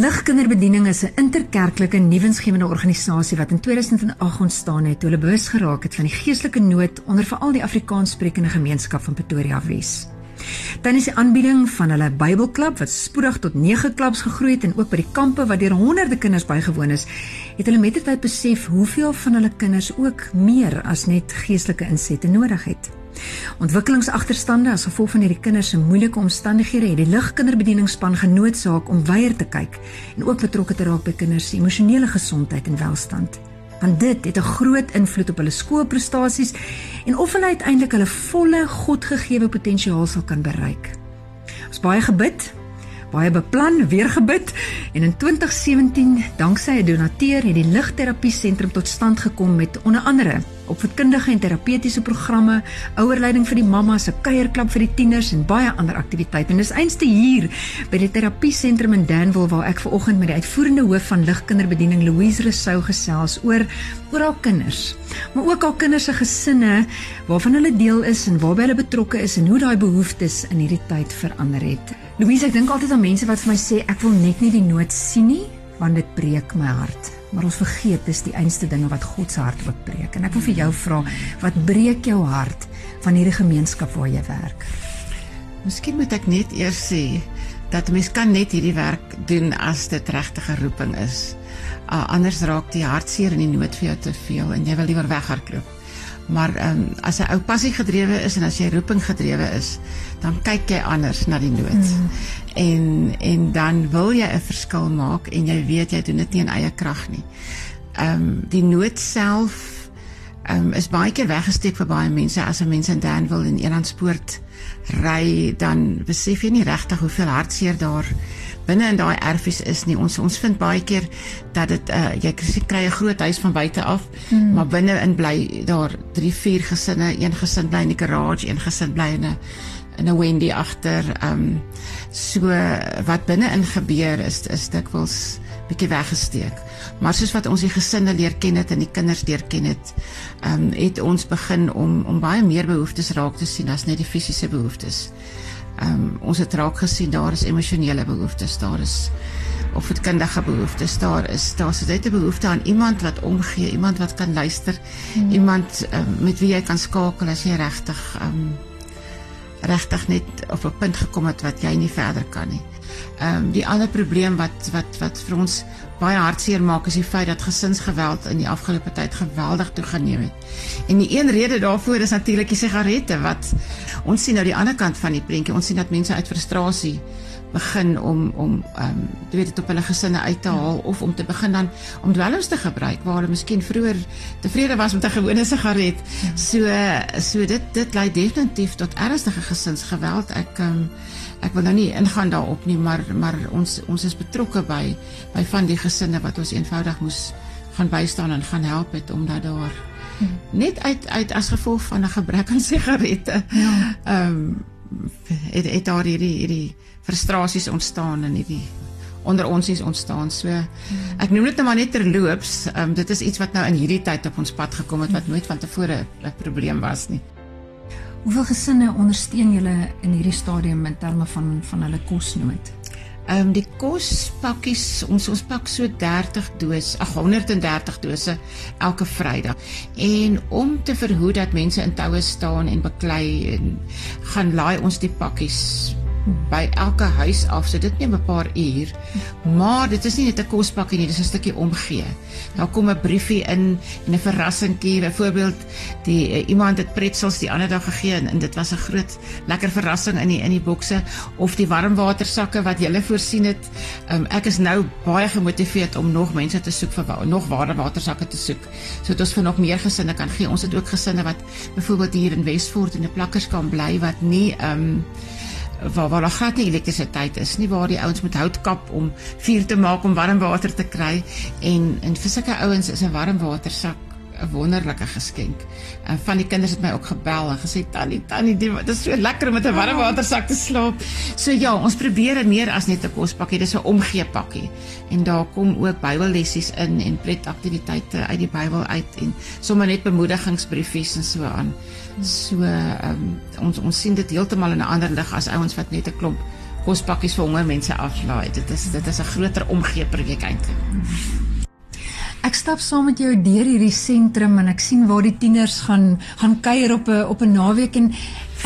Ligkinderbediening is 'n interkerklike nuwensgewende organisasie wat in 2008 ontstaan het toe hulle bewus geraak het van die geestelike nood onder veral die Afrikaanssprekende gemeenskap van Pretoria Wes. Is die aanbieding van hulle Bybelklub wat spoedig tot 9 klubs gegroei het en ook by die kampe waar deur honderde kinders bygewoon is, het hulle met die tyd besef hoeveel van hulle kinders ook meer as net geestelike insette nodig het. Ontwikkelingsagterstande as gevolg van hierdie kinders se moeilike omstandighede het die ligkinderbedieningspan genoodsaak om weier te kyk en ook betrokke te raak by kinders se emosionele gesondheid en welstand. Want dit het 'n groot invloed op hulle skoolprestasies en of hulle uiteindelik hulle volle Godgegewe potensiaal sal kan bereik. Ons baie gebid baie beplan, weer gebid en in 2017, danksy 'n donateur, het die Ligterapie Sentrum tot stand gekom met onder andere opvoedkundige en terapeutiese programme, ouerleiding vir die mammas, 'n kuierklub vir die tieners en baie ander aktiwiteite. En dis einste hier by die terapie sentrum in Danville waar ek ver oggend met die uitvoerende hoof van Ligkinderbediening Louise Resou gesels oor oor haar kinders, maar ook haar kinders se gesinne waarvan hulle deel is en waarby hulle betrokke is en hoe daai behoeftes in hierdie tyd verander het. Louise, ek dink altyd aan mense wat vir my sê ek wil net nie die nood sien nie want dit breek my hart. Maar ons vergeet dis die einste dinge wat God se hart ook breek. En ek wil vir jou vra, wat breek jou hart van hierdie gemeenskap waar jy werk? Miskien moet ek net eers sê dat mens kan net hierdie werk doen as dit regte roeping is. Uh, anders raak die hartseer en die nood vir jou te veel en jy wil liewer weghardloop. Maar ehm um, as jy ou passie gedrewe is en as jy roeping gedrewe is, dan kyk jy anders na die nood. Mm. En en dan wil jy 'n verskil maak en jy weet jy doen dit nie in eie krag nie. Ehm um, die nood self um, is baie keer weggesteek vir baie mense as 'n mens in Danville in Elandspoort ry dan besef jy nie regtig hoeveel hartseer daar binne in daai erfies is nie. Ons ons vind baie keer dat dit uh, jy kry 'n groot huis van buite af, mm. maar binne in bly daar 3, 4 gesinne, een gesin bly in die garage, een gesin bly in 'n in 'n Wendy agter. Ehm um, so wat binne in gebeur is is dikwels bietjie weggesteek. Maar soos wat ons die gesinne leer ken het en die kinders leer ken het, ehm um, het ons begin om om baie meer behoeftes raak te sien as net die fisiese behoeftes. Ehm um, ons het raak gesien daar is emosionele behoeftes, daar is of dit kindige behoeftes, daar is daar's net 'n behoefte aan iemand wat omgee, iemand wat kan luister, hmm. iemand um, met wie jy kan skakel as jy regtig ehm um, regtig net op 'n punt gekom het wat jy nie verder kan nie. Ehm um, die ander probleem wat wat wat vir ons baie hartseer maak is die feit dat gesinsgeweld in die afgelope tyd geweldig toegeneem het. En die een rede daarvoor is natuurlik die sigarette wat ons sien nou die ander kant van die prentjie. Ons sien dat mense uit frustrasie begin om om ehm um, jy weet dit op hulle gesinne uit te haal ja. of om te begin dan om dwelms te gebruik waar hulle miskien vroeër tevrede was met 'n gewone sigaret. Ja. So so dit dit lei definitief tot ernstige gesinsgeweld. Ek ehm um, ek wil nou nie ingaan daarop nie, maar maar ons ons is betrokke by by van die gesinne wat ons eenvoudig moes gaan bystaan en gaan help het omdat daar ja. net uit uit as gevolg van 'n gebrek aan sigarette. Ja. Ehm um, het het daar hierdie hierdie frustrasies ontstaan en hierdie onder ons is ontstaan. So ek noem dit nou maar net terloops, um, dit is iets wat nou in hierdie tyd op ons pad gekom het wat nooit van tevore 'n probleem was nie. Hoeveel gesinne ondersteun julle in hierdie stadium in terme van van hulle kosnood? Ehm um, die kospakkies ons ons pak so 30 dose, ag 130 dose elke Vrydag. En om te verhoed dat mense in toue staan en beklei en gaan laai ons die pakkies by elke huis af. So dit neem 'n paar uur. Maar dit is nie net 'n kospakkie nie, dis 'n stukkie omgee. Daar kom 'n briefie in en 'n verrassingkie. Byvoorbeeld, die uh, iemand het pretzels die ander dag gegee en, en dit was 'n groot lekker verrassing in die in die bokse of die warmwatersakke wat jy voorsien het. Um, ek is nou baie gemotiveerd om nog mense te soek vir nog warmwatersakke te soek sodat ons vir nog meer gesinne kan gee. Ons het ook gesinne wat byvoorbeeld hier in Westfort in 'n plakkers kan bly wat nie ehm um, waar waar daar glad nie elektrisiteit is nie waar die ouens met hout kap om vuur te maak om warm water te kry. En en vir sulke ouens is 'n warm watersak 'n wonderlike geskenk. En van die kinders het my ook gebel en gesê tannie tannie dit is so lekker om met 'n warm watersak te slaap. So ja, ons probeer dit meer as net 'n kospakkie, dis 'n omgee pakkie. En daar kom ook Bybellessies in en pretaktiwiteite uit die Bybel uit en sommer net bemoedigingsbriefies en so aan. So um, ons ons sien dit heeltemal in 'n ander lig as ouens wat net 'n klomp kospakkies vir honger mense aflaai. Dit is dit is 'n groter omgee projek eintlik. Stap saam met jou deur hierdie sentrum en ek sien waar die tieners gaan gaan kuier op 'n op 'n naweek en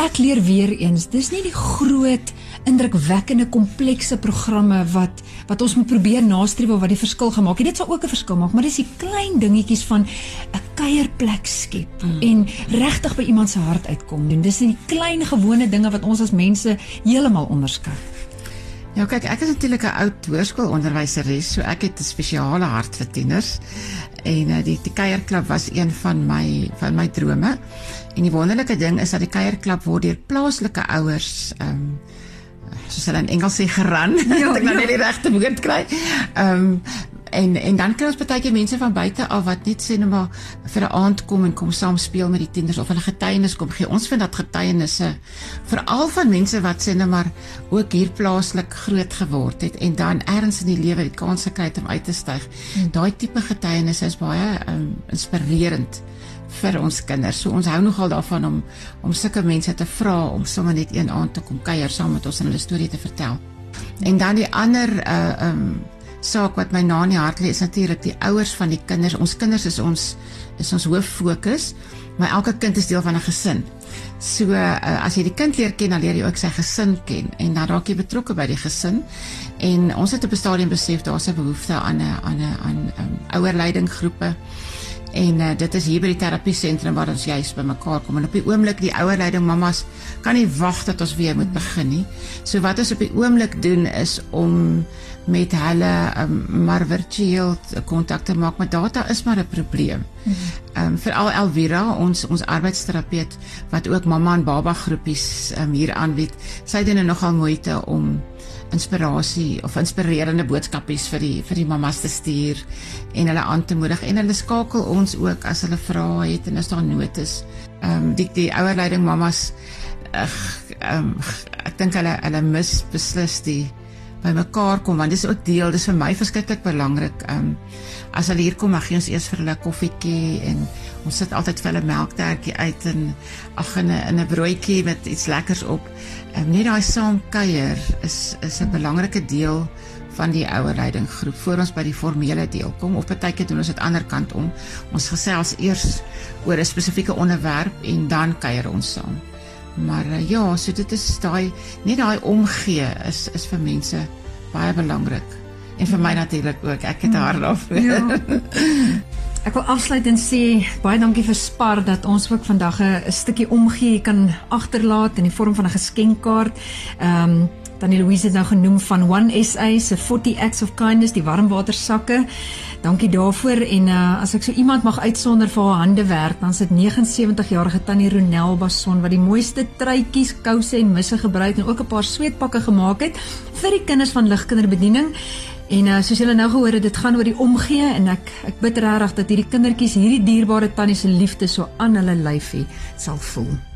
ek leer weer eens, dis nie die groot indrukwekkende komplekse programme wat wat ons moet probeer nastreef wat die verskil gemaak het. Dit sal ook 'n verskil maak, maar dis die klein dingetjies van 'n kuierplek skep mm. en regtig by iemand se hart uitkom doen. Dis die klein gewone dinge wat ons as mense heeltemal onderskat. Ja, kyk, ek is natuurlik 'n oud hoërskoolonderwyseres, so ek het 'n spesiale hart vir tieners. En uh, die die kuierklub was een van my van my drome. En die wonderlike ding is dat die kuierklub word deur plaaslike ouers ehm um, soos hulle in Engels sê geran. Ja, ek nou ja. net die regte woord kry. Ehm um, en en dan kry ons baie keer mense van buite af wat net sê net maar vir 'n aand kom en kom saam speel met die tieners of hulle getuienis kom gee. Ons vind dat getuienisse veral van mense wat sê net maar ook hier plaaslik groot geword het en dan ergens in die lewe die kans gekry het om uit te styg. Hmm. Daai tipe getuienisse is baie um, inspirerend vir ons kinders. So ons hou nogal daarvan om om sulke mense te vra om sommer net een aand te kom kuier saam met ons en hulle storie te vertel. En dan die ander uh um saak wat my na in die hart lê is natuurlik die ouers van die kinders. Ons kinders is ons is ons hoof fokus, maar elke kind is deel van 'n gesin. So uh, as jy die kind leer ken, dan leer jy ook sy gesin ken en dan raak jy betrokke by die gesin. En ons het op 'n stadium besef daar's 'n behoefte aan 'n aan 'n aan um, ouerleidinggroepe. En uh, dit is hier by die terapie sentrum waar ons juis bymekaar kom. En op die oomblik die ouer leiding mammas kan nie wag dat ons weer moet begin nie. So wat ons op die oomblik doen is om met hulle um, maar virtueel kontak te maak, maar data is maar 'n probleem. Ehm um, veral Elvira, ons ons arbeidsterapeut wat ook mamma en baba groepies um, hier aanbied. Sy doen nou nogal moeite om inspirasie of inspirerende boodskapies vir die vir die mammas te stuur en hulle aan te moedig en hulle skakel ons ook as hulle vrae het en as daar nood is. Ehm um, die die ouerleiding mammas ag ehm um, ek dink hulle hulle mis beslis die by mekaar kom want dis ook deel dis vir my verskriklik belangrik. Ehm um, as hulle hier kom, mag jy ons eers vir hulle koffietjie en ons sit altyd vir hulle melktertjie uit en ag in 'n in 'n broodjie met iets lekkers op. Ehm um, net daai saam kuier is is 'n belangrike deel van die ouer leidinggroep voor ons by die formele deel kom of partykeer doen ons dit ander kant om. Ons gesels eers oor 'n spesifieke onderwerp en dan kuier ons saam. Maar uh, ja, so dit is daai net daai omgee is is vir mense baie belangrik. En vir my natuurlik ook. Ek het haar daarvoor. Ja. Ek wil afsluit en sê baie dankie vir Spar dat ons ook vandag 'n stukkie omgee kan agterlaat in die vorm van 'n geskenkkaart. Ehm um, Tannie Louise het nou genoem van One SA se 40 Acts of Kindness, die warmwatersakke. Dankie daarvoor en uh, as ek so iemand mag uitsonder vir haar hande werk, dan sit 79 jarige Tannie Ronel Bason wat die mooiste truitjies, kouse en misse gebruik en ook 'n paar sweetpakke gemaak het vir die kinders van ligkinderbediening. En uh, soos julle nou gehoor het, dit gaan oor die omgee en ek ek bid regtig dat hierdie kindertjies hierdie dierbare tannie se liefde so aan hulle lyfie sal voel.